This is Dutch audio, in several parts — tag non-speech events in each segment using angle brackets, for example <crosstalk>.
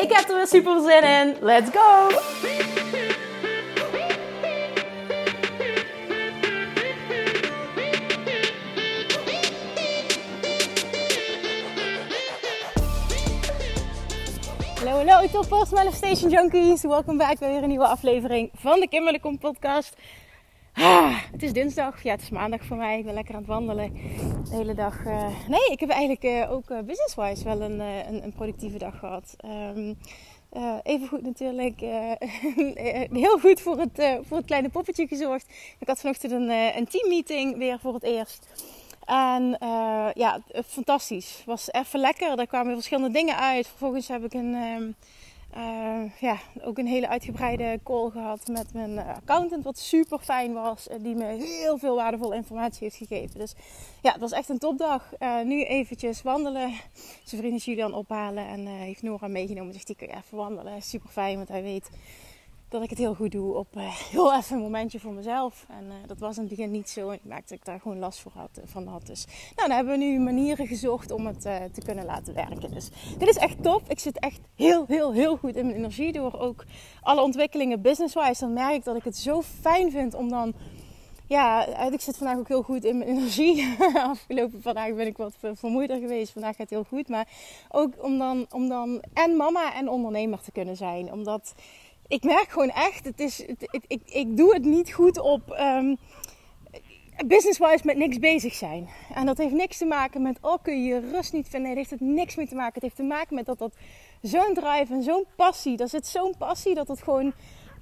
Ik heb er weer super zin in. Let's go! Hallo, hallo, toppers, manifestation junkies. Welkom bij weer een nieuwe aflevering van de Kimberly podcast. Ah, het is dinsdag, ja het is maandag voor mij. Ik ben lekker aan het wandelen de hele dag. Uh, nee, ik heb eigenlijk uh, ook uh, business-wise wel een, een, een, productieve dag gehad. Um, even goed natuurlijk, <laughs> heel goed voor het, voor het kleine poppetje gezorgd. Ik had vanochtend een, een teammeeting weer voor het eerst. En ja, fantastisch. Was even lekker. Er kwamen verschillende dingen uit. Vervolgens heb ik een... Um, uh, ja, ook een hele uitgebreide call gehad met mijn accountant, wat super fijn was. En die me heel veel waardevolle informatie heeft gegeven. Dus ja, het was echt een topdag. Uh, nu eventjes wandelen. Zijn vriend is Julian ophalen en uh, heeft Nora meegenomen. Zegt die kun je even wandelen. Super fijn, want hij weet dat ik het heel goed doe op uh, <laughs> heel even een momentje voor mezelf. En uh, dat was in het begin niet zo. Ik merkte dat ik daar gewoon last voor had, van had. Dus nou, dan hebben we nu manieren gezocht om het te kunnen laten werken. Dus dit is echt top. Ik zit echt heel, heel, heel goed in mijn energie. Door ook alle ontwikkelingen business-wise. Dan merk ik dat ik het zo fijn vind om dan... Ja, ik zit vandaag ook heel goed in mijn energie. <laughs> Afgelopen vandaag ben ik wat vermoeider geweest. Vandaag gaat het heel goed. Maar ook om dan, om dan en mama en ondernemer te kunnen zijn. Omdat ik merk gewoon echt, het is, het, ik, ik doe het niet goed op um, business-wise met niks bezig zijn. En dat heeft niks te maken met, oh kun je rust niet vinden. Nee, heeft het niks mee te maken. Het heeft te maken met dat dat zo'n drive en zo'n passie, daar zit zo'n passie dat het gewoon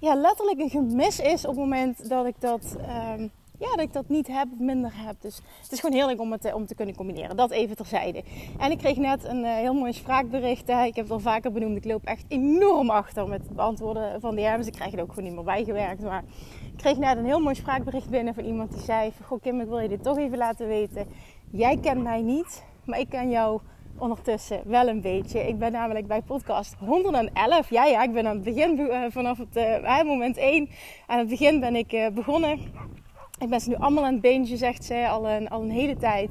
ja, letterlijk een gemis is op het moment dat ik dat... Um, ja, dat ik dat niet heb of minder heb. Dus het is gewoon heerlijk om het eh, om te kunnen combineren. Dat even terzijde. En ik kreeg net een uh, heel mooi spraakbericht. Ik heb het al vaker benoemd. Ik loop echt enorm achter met het beantwoorden van DM's. Ik krijg het ook gewoon niet meer bijgewerkt. Maar ik kreeg net een heel mooi spraakbericht binnen van iemand die zei... Goh Kim, ik wil je dit toch even laten weten. Jij kent mij niet, maar ik ken jou ondertussen wel een beetje. Ik ben namelijk bij podcast 111. Ja, ja, ik ben aan het begin, uh, vanaf het moment 1. Aan het begin ben ik begonnen ik ben ze nu allemaal aan het beentje, zegt ze, al een, al een hele tijd.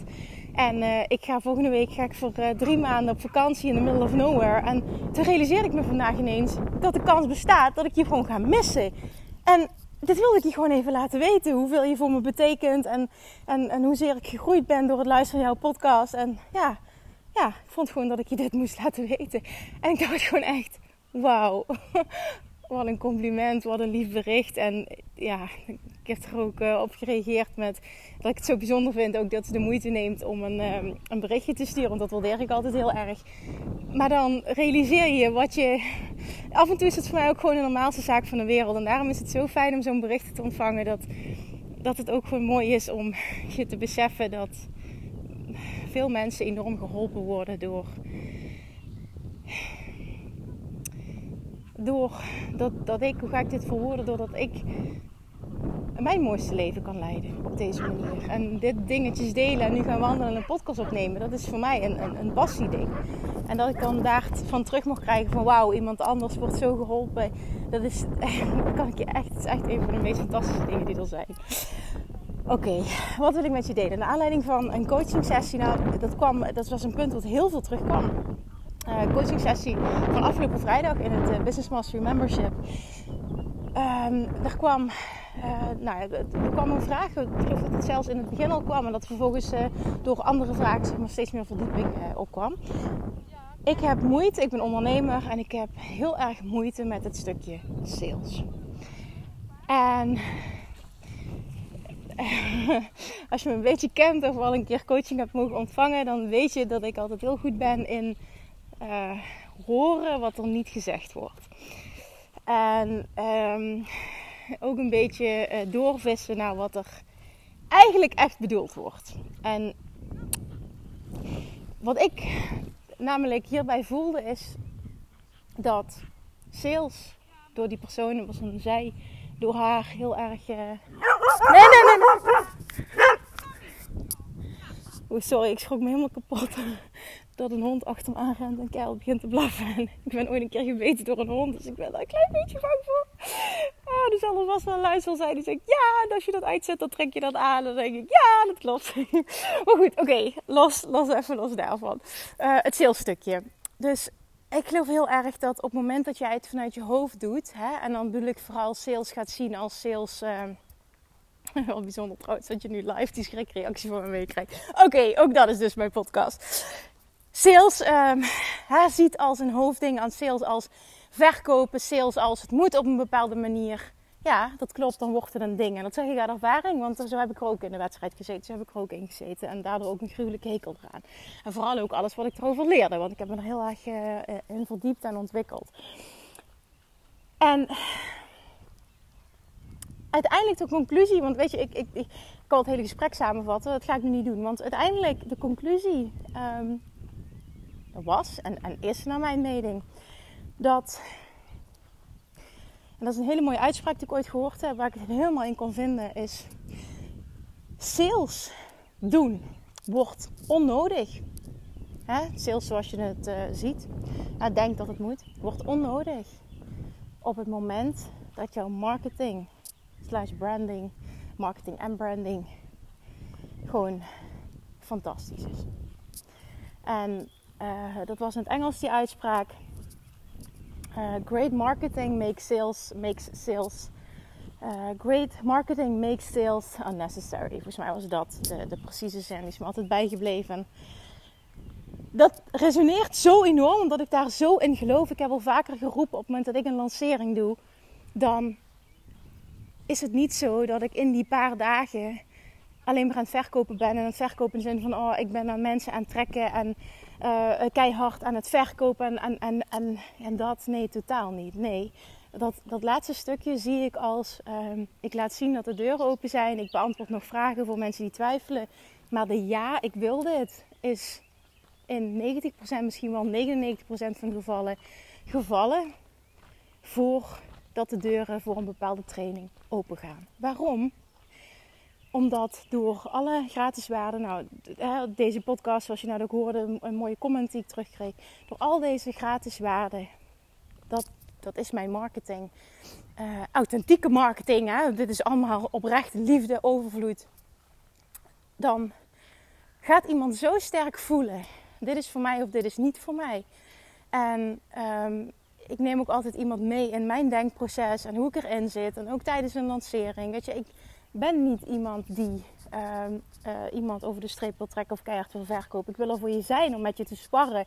En uh, ik ga volgende week ga ik voor uh, drie maanden op vakantie in the middle of nowhere. En toen realiseerde ik me vandaag ineens dat de kans bestaat dat ik je gewoon ga missen. En dit wilde ik je gewoon even laten weten. Hoeveel je voor me betekent. En, en, en hoezeer ik gegroeid ben door het luisteren naar jouw podcast. En ja, ja, ik vond gewoon dat ik je dit moest laten weten. En ik dacht gewoon echt, wauw. <laughs> Wat een compliment, wat een lief bericht. En ja, ik heb er ook uh, op gereageerd met dat ik het zo bijzonder vind. Ook dat ze de moeite neemt om een, um, een berichtje te sturen. Want dat waardeer ik altijd heel erg. Maar dan realiseer je wat je. Af en toe is het voor mij ook gewoon de normaalste zaak van de wereld. En daarom is het zo fijn om zo'n bericht te ontvangen. Dat, dat het ook gewoon mooi is om je te beseffen dat veel mensen enorm geholpen worden door door dat, dat ik, hoe ga ik dit verwoorden, doordat ik mijn mooiste leven kan leiden op deze manier. En dit dingetjes delen en nu gaan wandelen en een podcast opnemen, dat is voor mij een, een, een passieding. En dat ik dan daarvan terug mag krijgen van wauw, iemand anders wordt zo geholpen. Dat is, <laughs> kan ik je echt, is een van de meest fantastische dingen die er zijn. Oké, wat wil ik met je delen? Naar aanleiding van een coaching sessie, nou, dat, kwam, dat was een punt wat heel veel terugkwam coaching sessie van afgelopen vrijdag in het uh, Business Mastery Membership. Um, er kwam, uh, nou, er kwam een vraag, ik geloof dat het zelfs in het begin al kwam en dat vervolgens door andere vragen zeg maar, steeds meer verdieping opkwam. Ik heb moeite, ik ben ondernemer en ik heb heel erg moeite met het stukje sales. En <laughs> als je me een beetje kent of al een keer coaching hebt mogen ontvangen, dan weet je dat ik altijd heel goed ben in uh, horen wat er niet gezegd wordt. En um, ook een beetje uh, doorvissen naar wat er eigenlijk echt bedoeld wordt. En wat ik namelijk hierbij voelde is dat sales door die persoon, was een zij, door haar heel erg. Uh... Nee, nee, nee, nee. Oh, sorry, ik schrok me helemaal kapot. Dat een hond achter me aanrent en keil begint te blaffen. En ik ben ooit een keer gebeten door een hond, dus ik ben daar een klein beetje bang voor. Oh, dus alles was wel luister zei. Die zegt, ja, en als je dat uitzet, dan trek je dat aan. Dan denk ik, ja, dat klopt. <laughs> maar goed, oké, los, los even los daarvan. Uh, het salesstukje. Dus ik geloof heel erg dat op het moment dat jij het vanuit je hoofd doet, hè, en dan bedoel ik vooral sales gaat zien als sales. Uh, <laughs> wel bijzonder trouwens dat je nu live die schrikreactie van me meekrijgt. Oké, ook dat is dus mijn podcast. Sales <laughs> um, ziet als een hoofdding aan sales als verkopen, sales als het moet op een bepaalde manier. Ja, dat klopt, dan wordt het een ding. En dat zeg ik uit ervaring, want zo heb ik er ook in de wedstrijd gezeten. Zo heb ik er ook in gezeten. En daardoor ook een gruwelijke hekel eraan. En vooral ook alles wat ik erover leerde, want ik heb me er heel erg uh, in verdiept en ontwikkeld. En uiteindelijk de conclusie, want weet je, ik, ik, ik kan het hele gesprek samenvatten. Dat ga ik nu niet doen. Want uiteindelijk de conclusie um, was en, en is naar mijn mening dat en dat is een hele mooie uitspraak die ik ooit gehoord heb, waar ik het helemaal in kon vinden, is sales doen wordt onnodig. Sales zoals je het uh, ziet, ja, denk dat het moet, wordt onnodig op het moment dat jouw marketing slash branding, marketing en branding gewoon fantastisch is. En uh, dat was in het Engels die uitspraak. Uh, great marketing makes sales, makes sales. Uh, great marketing makes sales unnecessary. Volgens mij was dat de, de precieze zin. Die is me altijd bijgebleven. Dat resoneert zo enorm, omdat ik daar zo in geloof. Ik heb al vaker geroepen op het moment dat ik een lancering doe. Dan is het niet zo dat ik in die paar dagen alleen maar aan het verkopen ben. En aan het verkopen in de zin van, oh, ik ben aan mensen aan het trekken en uh, keihard aan het verkopen en, en, en, en, dat. Nee, totaal niet. Nee, dat, dat laatste stukje zie ik als, uh, ik laat zien dat de deuren open zijn. Ik beantwoord nog vragen voor mensen die twijfelen. Maar de ja, ik wil dit, is in 90%, misschien wel 99% van de gevallen, gevallen voordat de deuren voor een bepaalde training open gaan. Waarom? Omdat door alle gratis waarden, nou deze podcast zoals je nou ook hoorde, een mooie comment die ik terugkreeg. Door al deze gratis waarden, dat, dat is mijn marketing. Uh, authentieke marketing, hè? dit is allemaal oprecht liefde, overvloed. Dan gaat iemand zo sterk voelen, dit is voor mij of dit is niet voor mij. En um, ik neem ook altijd iemand mee in mijn denkproces en hoe ik erin zit. En ook tijdens een lancering. Weet je, ik, ben niet iemand die ehm, eh, iemand over de streep wil trekken of keihard wil verkopen. Ik wil er voor je zijn om met je te sparren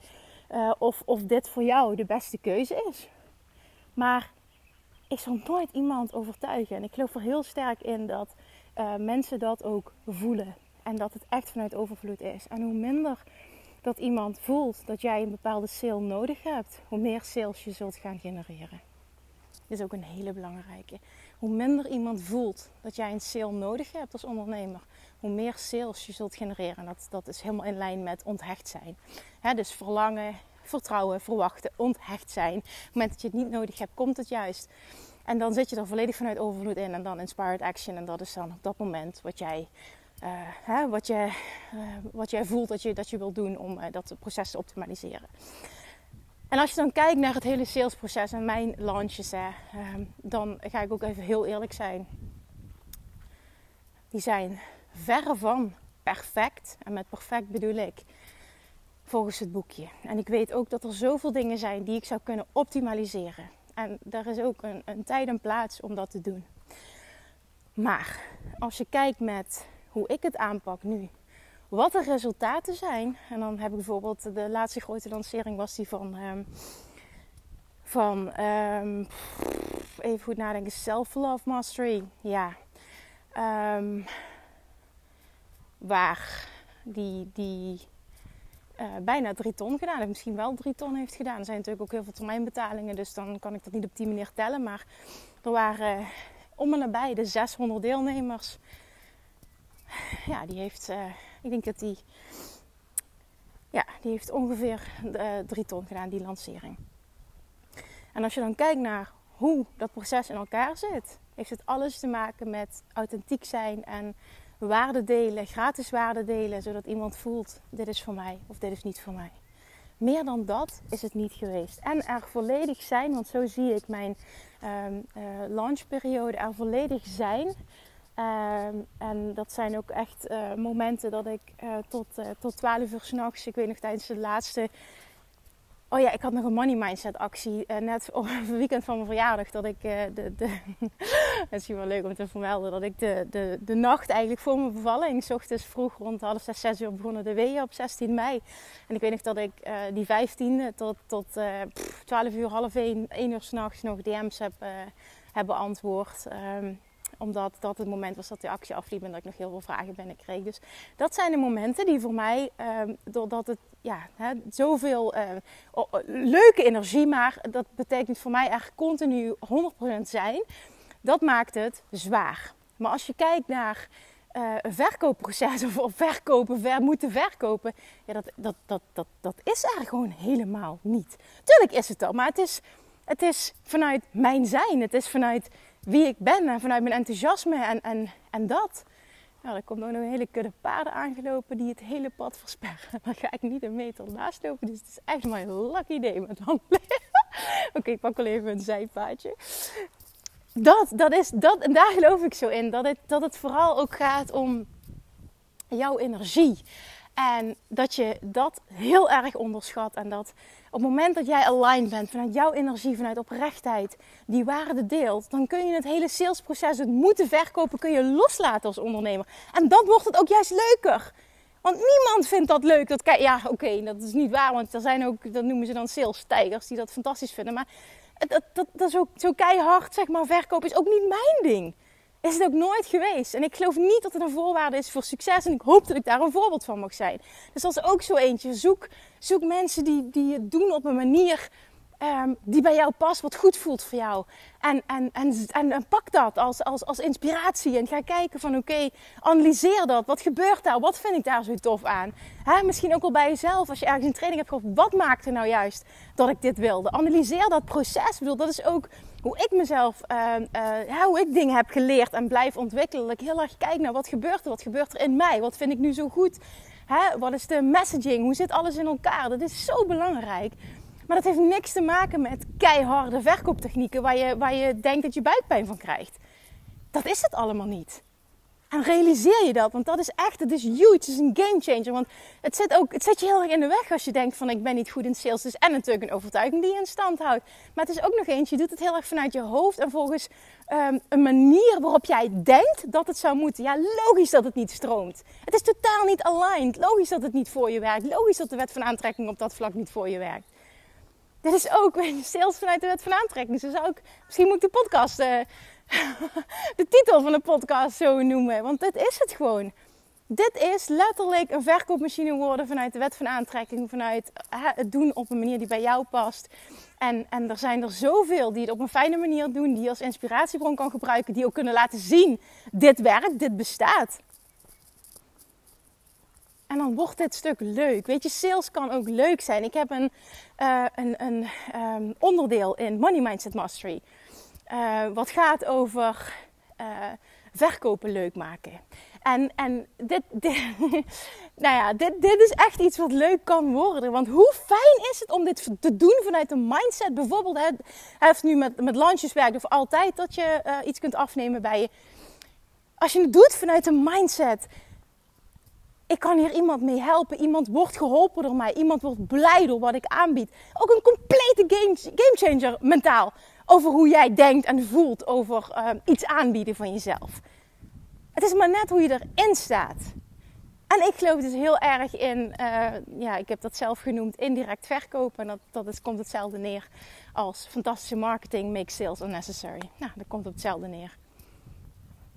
uh, of, of dit voor jou de beste keuze is. Maar ik zal nooit iemand overtuigen. En ik geloof er heel sterk in dat uh, mensen dat ook voelen. En dat het echt vanuit overvloed is. En hoe minder dat iemand voelt dat jij een bepaalde sale nodig hebt, hoe meer sales je zult gaan genereren. Dit is ook een hele belangrijke hoe minder iemand voelt dat jij een sale nodig hebt als ondernemer, hoe meer sales je zult genereren. Dat, dat is helemaal in lijn met onthecht zijn. dus verlangen, vertrouwen, verwachten, onthecht zijn. Op het moment dat je het niet nodig hebt, komt het juist. En dan zit je er volledig vanuit overvloed in en dan inspired action. En dat is dan op dat moment wat jij, hè, wat je, uh, wat jij voelt dat je, dat je wilt doen om uh, dat proces te optimaliseren. En als je dan kijkt naar het hele salesproces en mijn launches, hè, ehm, dan ga ik ook even heel eerlijk zijn. Die zijn verre van perfect. En met perfect bedoel ik volgens het boekje. En ik weet ook dat er zoveel dingen zijn die ik zou kunnen optimaliseren. En daar is ook een, een tijd en plaats om dat te doen. Maar als je kijkt met hoe ik het aanpak nu wat de resultaten zijn. En dan heb ik bijvoorbeeld de laatste grote lancering was die van, um, van um, even goed nadenken, Self-Love Mastery. Ja. Um, waar die, die uh, bijna drie ton gedaan heeft. Misschien wel drie ton heeft gedaan. Er zijn natuurlijk ook heel veel termijnbetalingen. Dus dan kan ik dat niet op die manier tellen. Maar er waren om en nabij de 600 deelnemers. Ja, die heeft... Uh, ik denk dat die, ja, die heeft ongeveer uh, drie ton gedaan, die lancering. En als je dan kijkt naar hoe dat proces in elkaar zit, heeft het alles te maken met authentiek zijn en waarde delen, gratis waarde delen, zodat iemand voelt: dit is voor mij of dit is niet voor mij. Meer dan dat is het niet geweest. En er volledig zijn, want zo zie ik mijn um, uh, launchperiode, er volledig zijn. Ehm, en dat zijn ook echt uh, momenten dat ik uh, tot, tot 12 uur s'nachts, ik weet nog tijdens de laatste Oh ja, ik had nog een money mindset actie net op <laughs> het weekend van mijn verjaardag. Dat ik de, de <laughs> het is wel leuk om te vermelden dat ik de, de, de nacht eigenlijk voor mijn bevalling, s ochtends vroeg rond half zes, zes uur begonnen de weeën op 16 mei. En ik weet nog dat ik die 15e tot, tot pff, 12 uur, half 1, 1 uur s'nachts nog DM's heb, heb beantwoord. Um, omdat dat het moment was dat de actie afliep en dat ik nog heel veel vragen binnenkreeg. Dus dat zijn de momenten die voor mij, um, doordat het ja, hè, zoveel uh, leuke energie, maar dat betekent voor mij eigenlijk continu 100% zijn. Dat maakt het zwaar. Maar als je kijkt naar uh, een verkoopproces of, of verkopen, ver, moeten verkopen, ja, dat, dat, dat, dat, dat is er gewoon helemaal niet. Tuurlijk is het al, maar het is, het is vanuit mijn zijn. Het is vanuit wie ik ben en vanuit mijn enthousiasme en, en, en dat. Nou, er komt ook nog een hele kudde paarden aangelopen die het hele pad versperren. <laughs> Daar ga ik niet een meter naast lopen, dus het is echt mijn lucky day met wandelen. <laughs> Oké, ik pak wel even een zijpaadje. Dat, dat is, dat, en daar geloof ik zo in. Dat het, dat het vooral ook gaat om jouw energie. En dat je dat heel erg onderschat. En dat op het moment dat jij aligned bent vanuit jouw energie, vanuit oprechtheid, die waarde deelt, dan kun je het hele salesproces, het moeten verkopen, kun je loslaten als ondernemer. En dan wordt het ook juist leuker. Want niemand vindt dat leuk. Dat, ja, oké, dat is niet waar. Want er zijn ook, dat noemen ze dan sales-tijgers, die dat fantastisch vinden. Maar dat, dat, dat is ook zo keihard, zeg maar, verkopen is ook niet mijn ding is het ook nooit geweest. En ik geloof niet dat het een voorwaarde is voor succes. En ik hoop dat ik daar een voorbeeld van mag zijn. Dus dat is ook zo eentje. Zoek, zoek mensen die, die het doen op een manier um, die bij jou past, wat goed voelt voor jou. En, en, en, en, pak dat als, als, als inspiratie. En ga kijken van oké, analyseer dat. Wat gebeurt daar? Wat vind ik daar zo tof aan? Misschien ook al bij jezelf, als je ergens een training hebt gehad. Wat maakte nou juist dat ik dit wilde? Analyseer dat proces. Bedoel, dat is ook hoe ik mezelf, uh, uh, hoe ik dingen heb geleerd en blijf ontwikkelen. Dat ik heel erg kijk naar wat gebeurt er? Wat gebeurt er in mij? Wat vind ik nu zo goed? Hè, wat is de messaging? Hoe zit alles in elkaar? Dat is zo belangrijk. Maar dat heeft niks te maken met keiharde verkooptechnieken waar je, waar je denkt dat je buikpijn van krijgt. Dat is het allemaal niet. En realiseer je dat, want dat is echt, het is huge, het is een game changer. Want het zet, ook, het zet je heel erg in de weg als je denkt van ik ben niet goed in sales. Dus en natuurlijk een overtuiging die je in stand houdt. Maar het is ook nog eentje, je doet het heel erg vanuit je hoofd en volgens um, een manier waarop jij denkt dat het zou moeten. Ja, logisch dat het niet stroomt. Het is totaal niet aligned. Logisch dat het niet voor je werkt. Logisch dat de wet van aantrekking op dat vlak niet voor je werkt. Dit is ook, <laughs> sales vanuit de wet van aantrekking. Dus ook, misschien moet ik de podcast, uh, <laughs> de titel van de podcast zo noemen. Want dit is het gewoon. Dit is letterlijk een verkoopmachine worden vanuit de wet van aantrekking. Vanuit het doen op een manier die bij jou past. En, en er zijn er zoveel die het op een fijne manier doen. Die je als inspiratiebron kan gebruiken. Die ook kunnen laten zien, dit werkt, dit bestaat. En dan wordt dit stuk leuk. Weet je, sales kan ook leuk zijn. Ik heb een, uh, een, een um, onderdeel in Money Mindset Mastery. Uh, wat gaat over uh, verkopen leuk maken. En, en dit, <laughs> dit, nou ja, dit, dit is echt iets wat leuk kan worden. Want hoe fijn is het om dit te doen vanuit een mindset? Bijvoorbeeld, hij heeft nu met, met lunches werkt of altijd dat je uh, iets kunt afnemen bij je. Als je het doet vanuit een mindset ik kan hier iemand mee helpen. Iemand wordt geholpen door mij. Iemand wordt blij door wat ik aanbied. Ook een complete game, game changer mentaal. Over hoe jij denkt en voelt over uh, iets aanbieden van jezelf. Het is maar net hoe je erin staat. En ik geloof dus heel erg in, uh, ja, ik heb dat zelf genoemd, indirect verkopen. En dat, dat is, komt hetzelfde neer als fantastische marketing makes sales unnecessary. Nou, dat komt op hetzelfde neer.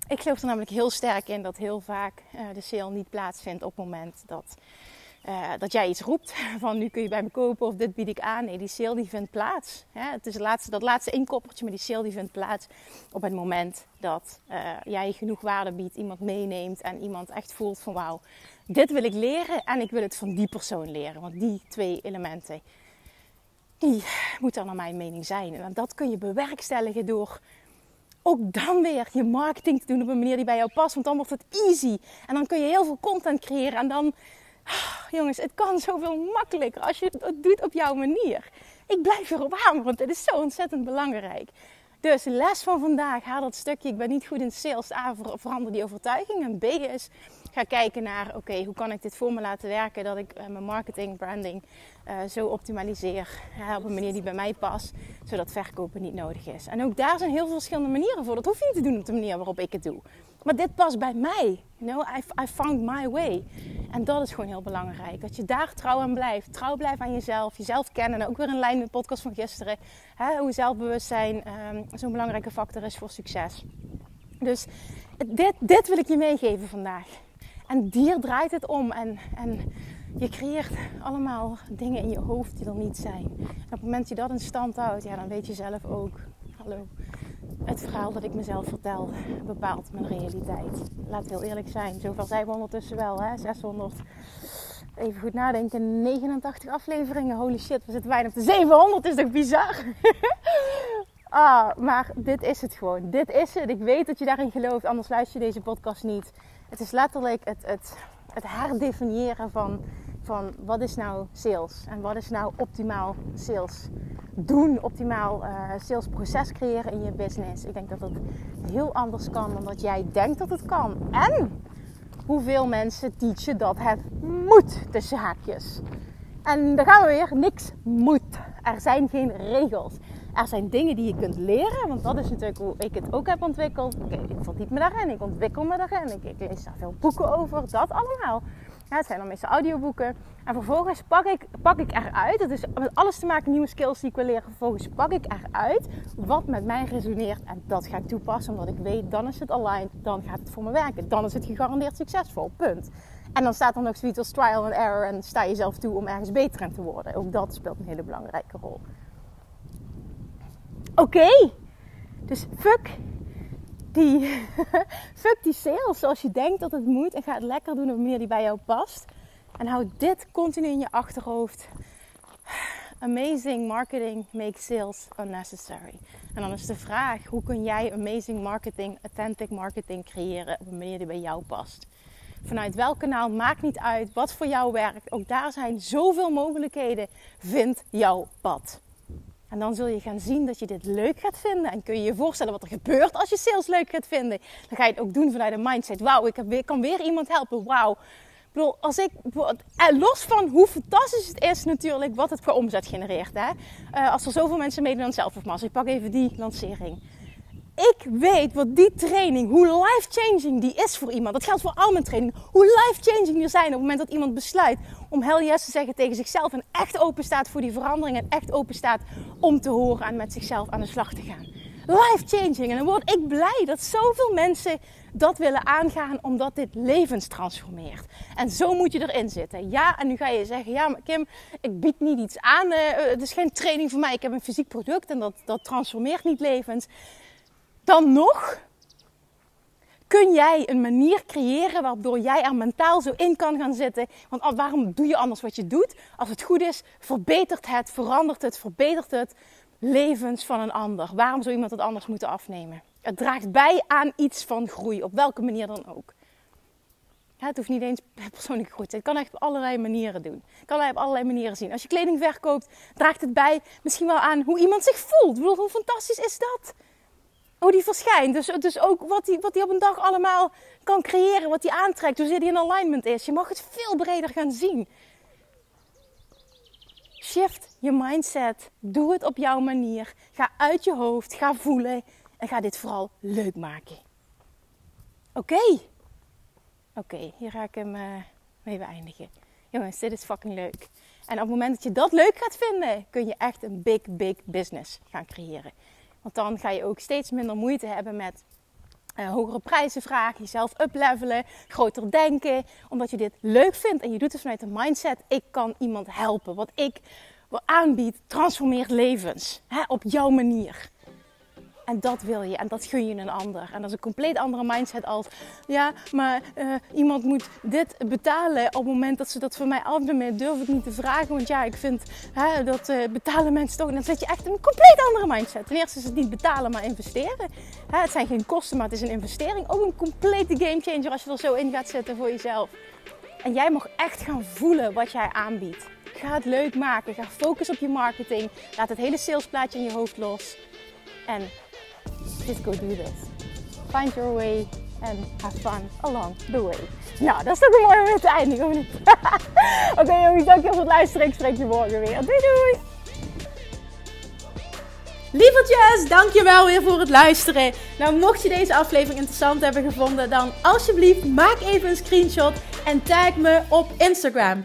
Ik geloof er namelijk heel sterk in dat heel vaak uh, de sale niet plaatsvindt op het moment dat, uh, dat jij iets roept. <laughs> Van nu kun je bij me kopen of dit bied ik aan. Nee, die sale die vindt plaats. Het is laatste, dat laatste inkoppertje, maar die sale die vindt plaats op het moment dat uh, jij genoeg waarde biedt, iemand meeneemt en iemand echt voelt van wauw, dit wil ik leren en ik wil het van die persoon leren. Want die twee elementen die moet dan naar mijn mening zijn. En dat kun je bewerkstelligen door ook dan weer je marketing te doen op een manier die bij jou past. Want dan wordt het easy. En dan kun je heel veel content creëren. En dan, jongens, het kan zoveel makkelijker als je het doet op jouw manier. Ik blijf erop aan, want dit is zo ontzettend belangrijk. Dus les van vandaag, haal dat stukje. Ik ben niet goed in sales. A, verander die overtuiging. En B is, ga kijken naar, oké, hoe kan ik dit voor me laten werken? Dat ik uh, mijn marketing, branding uh, zo optimaliseer. Op een manier die bij mij past. Zodat verkopen niet nodig is. En ook daar zijn heel veel verschillende manieren voor. Dat hoef je niet te doen op de manier waarop ik het doe. Maar dit past bij mij. You know, I, I found my way. En dat is gewoon heel belangrijk. Dat je daar trouw aan blijft. Trouw blijft aan jezelf. Jezelf kennen. En ook weer in lijn met de podcast van gisteren. Hè, hoe zelfbewustzijn um, zo'n belangrijke factor is voor succes. Dus dit, dit wil ik je meegeven vandaag. En hier draait het om. En, en je creëert allemaal dingen in je hoofd die er niet zijn. En op het moment dat je dat in stand houdt, ja, dan weet je zelf ook. Hallo, het verhaal dat ik mezelf vertel bepaalt mijn realiteit. Laat heel eerlijk zijn. Zover zijn we ondertussen wel. Hè? 600, even goed nadenken, 89 afleveringen. Holy shit, we zitten bijna op de 700. Is toch bizar? <laughs> ah, maar dit is het gewoon. Dit is het. Ik weet dat je daarin gelooft, anders luister je deze podcast niet. Het is letterlijk het, het, het herdefiniëren van, van wat is nou sales en wat is nou optimaal sales doen, optimaal uh, salesproces creëren in je business. Ik denk dat dat heel anders kan dan dat jij denkt dat het kan. En hoeveel mensen teachen dat het moet tussen haakjes. En daar gaan we weer, niks moet. Er zijn geen regels. Er zijn dingen die je kunt leren, want dat is natuurlijk hoe ik het ook heb ontwikkeld. Oké, ik verdiep me daarin, ik ontwikkel me daarin, ik, ik lees daar veel boeken over, dat allemaal. Het zijn dan meestal audioboeken. En vervolgens pak ik, pak ik eruit, het is met alles te maken, nieuwe skills die ik wil leren. Vervolgens pak ik eruit wat met mij resoneert. En dat ga ik toepassen, omdat ik weet, dan is het aligned, dan gaat het voor me werken. Dan is het gegarandeerd succesvol, punt. En dan staat er nog zoiets als trial and error en sta je zelf toe om ergens beter in te worden. Ook dat speelt een hele belangrijke rol. Oké, dus fuck die, <laughs> fuck die sales zoals je denkt dat het moet. En ga het lekker doen op een manier die bij jou past. En hou dit continu in je achterhoofd. Amazing marketing makes sales unnecessary. En dan is de vraag: hoe kun jij amazing marketing, authentic marketing creëren op een manier die bij jou past? Vanuit welk kanaal maakt niet uit wat voor jou werkt. Ook daar zijn zoveel mogelijkheden. Vind jouw pad. En dan zul je gaan zien dat je dit leuk gaat vinden. En kun je je voorstellen wat er gebeurt als je sales leuk gaat vinden. Dan ga je het ook doen vanuit een mindset. Wauw, ik, kan weer iemand helpen. Wauw. Ik als ik, eh, los van hoe fantastisch het is natuurlijk wat het voor omzet genereert. Hè? Uh, als er zoveel mensen meedoen aan zelfvermassa. Ik pak even die lancering ik weet wat die training, hoe life-changing die is voor iemand. Dat geldt voor al mijn trainingen. Hoe life-changing die zijn op het moment dat iemand besluit om hell yes te zeggen tegen zichzelf. En echt open staat voor die verandering. En echt open staat om te horen en met zichzelf aan de slag te gaan. Life-changing. En dan word ik blij dat zoveel mensen dat willen aangaan omdat dit levens transformeert. En zo moet je erin zitten. Ja, en nu ga je zeggen, ja maar Kim, ik bied niet iets aan. Uh, het is geen training voor mij. Ik heb een fysiek product en dat, dat transformeert niet levens dan nog kun jij een manier creëren waardoor jij er mentaal zo in kan gaan zitten. Want waarom doe je anders wat je doet? Als het goed is, verbetert het, verandert het, verbetert het levens van een ander. Waarom zou iemand het anders moeten afnemen? Het draagt bij aan iets van groei, op welke manier dan ook. het hoeft niet eens persoonlijk groei Het kan echt op allerlei manieren doen. Het kan op allerlei manieren zien. Als je kleding verkoopt, draagt het bij misschien wel aan hoe iemand zich voelt. Ik bedoel, hoe fantastisch is dat? Hoe die verschijnt. Dus, dus ook wat hij wat op een dag allemaal kan creëren, wat hij aantrekt, hoe hij in alignment is. Je mag het veel breder gaan zien. Shift je mindset. Doe het op jouw manier. Ga uit je hoofd, ga voelen en ga dit vooral leuk maken. Oké. Oké, hier ga ik hem uh, mee beëindigen. Jongens, dit is fucking leuk. En op het moment dat je dat leuk gaat vinden, kun je echt een big, big business gaan creëren. Want dan ga je ook steeds minder moeite hebben met uh, hogere prijzen vragen, jezelf uplevelen, groter denken. Omdat je dit leuk vindt en je doet het vanuit de mindset: ik kan iemand helpen. Wat ik aanbied, transformeert levens. Hè, op jouw manier. En dat wil je en dat gun je een ander. En dat is een compleet andere mindset als, ja, maar uh, iemand moet dit betalen op het moment dat ze dat voor mij afnemen. Durf ik niet te vragen, want ja, ik vind hè, dat uh, betalen mensen toch. Dan zet je echt een compleet andere mindset. Ten eerste is het niet betalen, maar investeren. Hè, het zijn geen kosten, maar het is een investering. Ook een complete gamechanger als je er zo in gaat zitten voor jezelf. En jij mag echt gaan voelen wat jij aanbiedt. Ga het leuk maken. Ga focus op je marketing. Laat het hele salesplaatje in je hoofd los. En just go do this. Find your way and have fun along the way. Nou, dat is toch een mooi moment te eindigen, of niet? <laughs> Oké okay, jongens, dankjewel voor het luisteren. Ik spreek je morgen weer. Doei doei! Lievertjes, dankjewel weer voor het luisteren. Nou, mocht je deze aflevering interessant hebben gevonden, dan alsjeblieft maak even een screenshot en tag me op Instagram.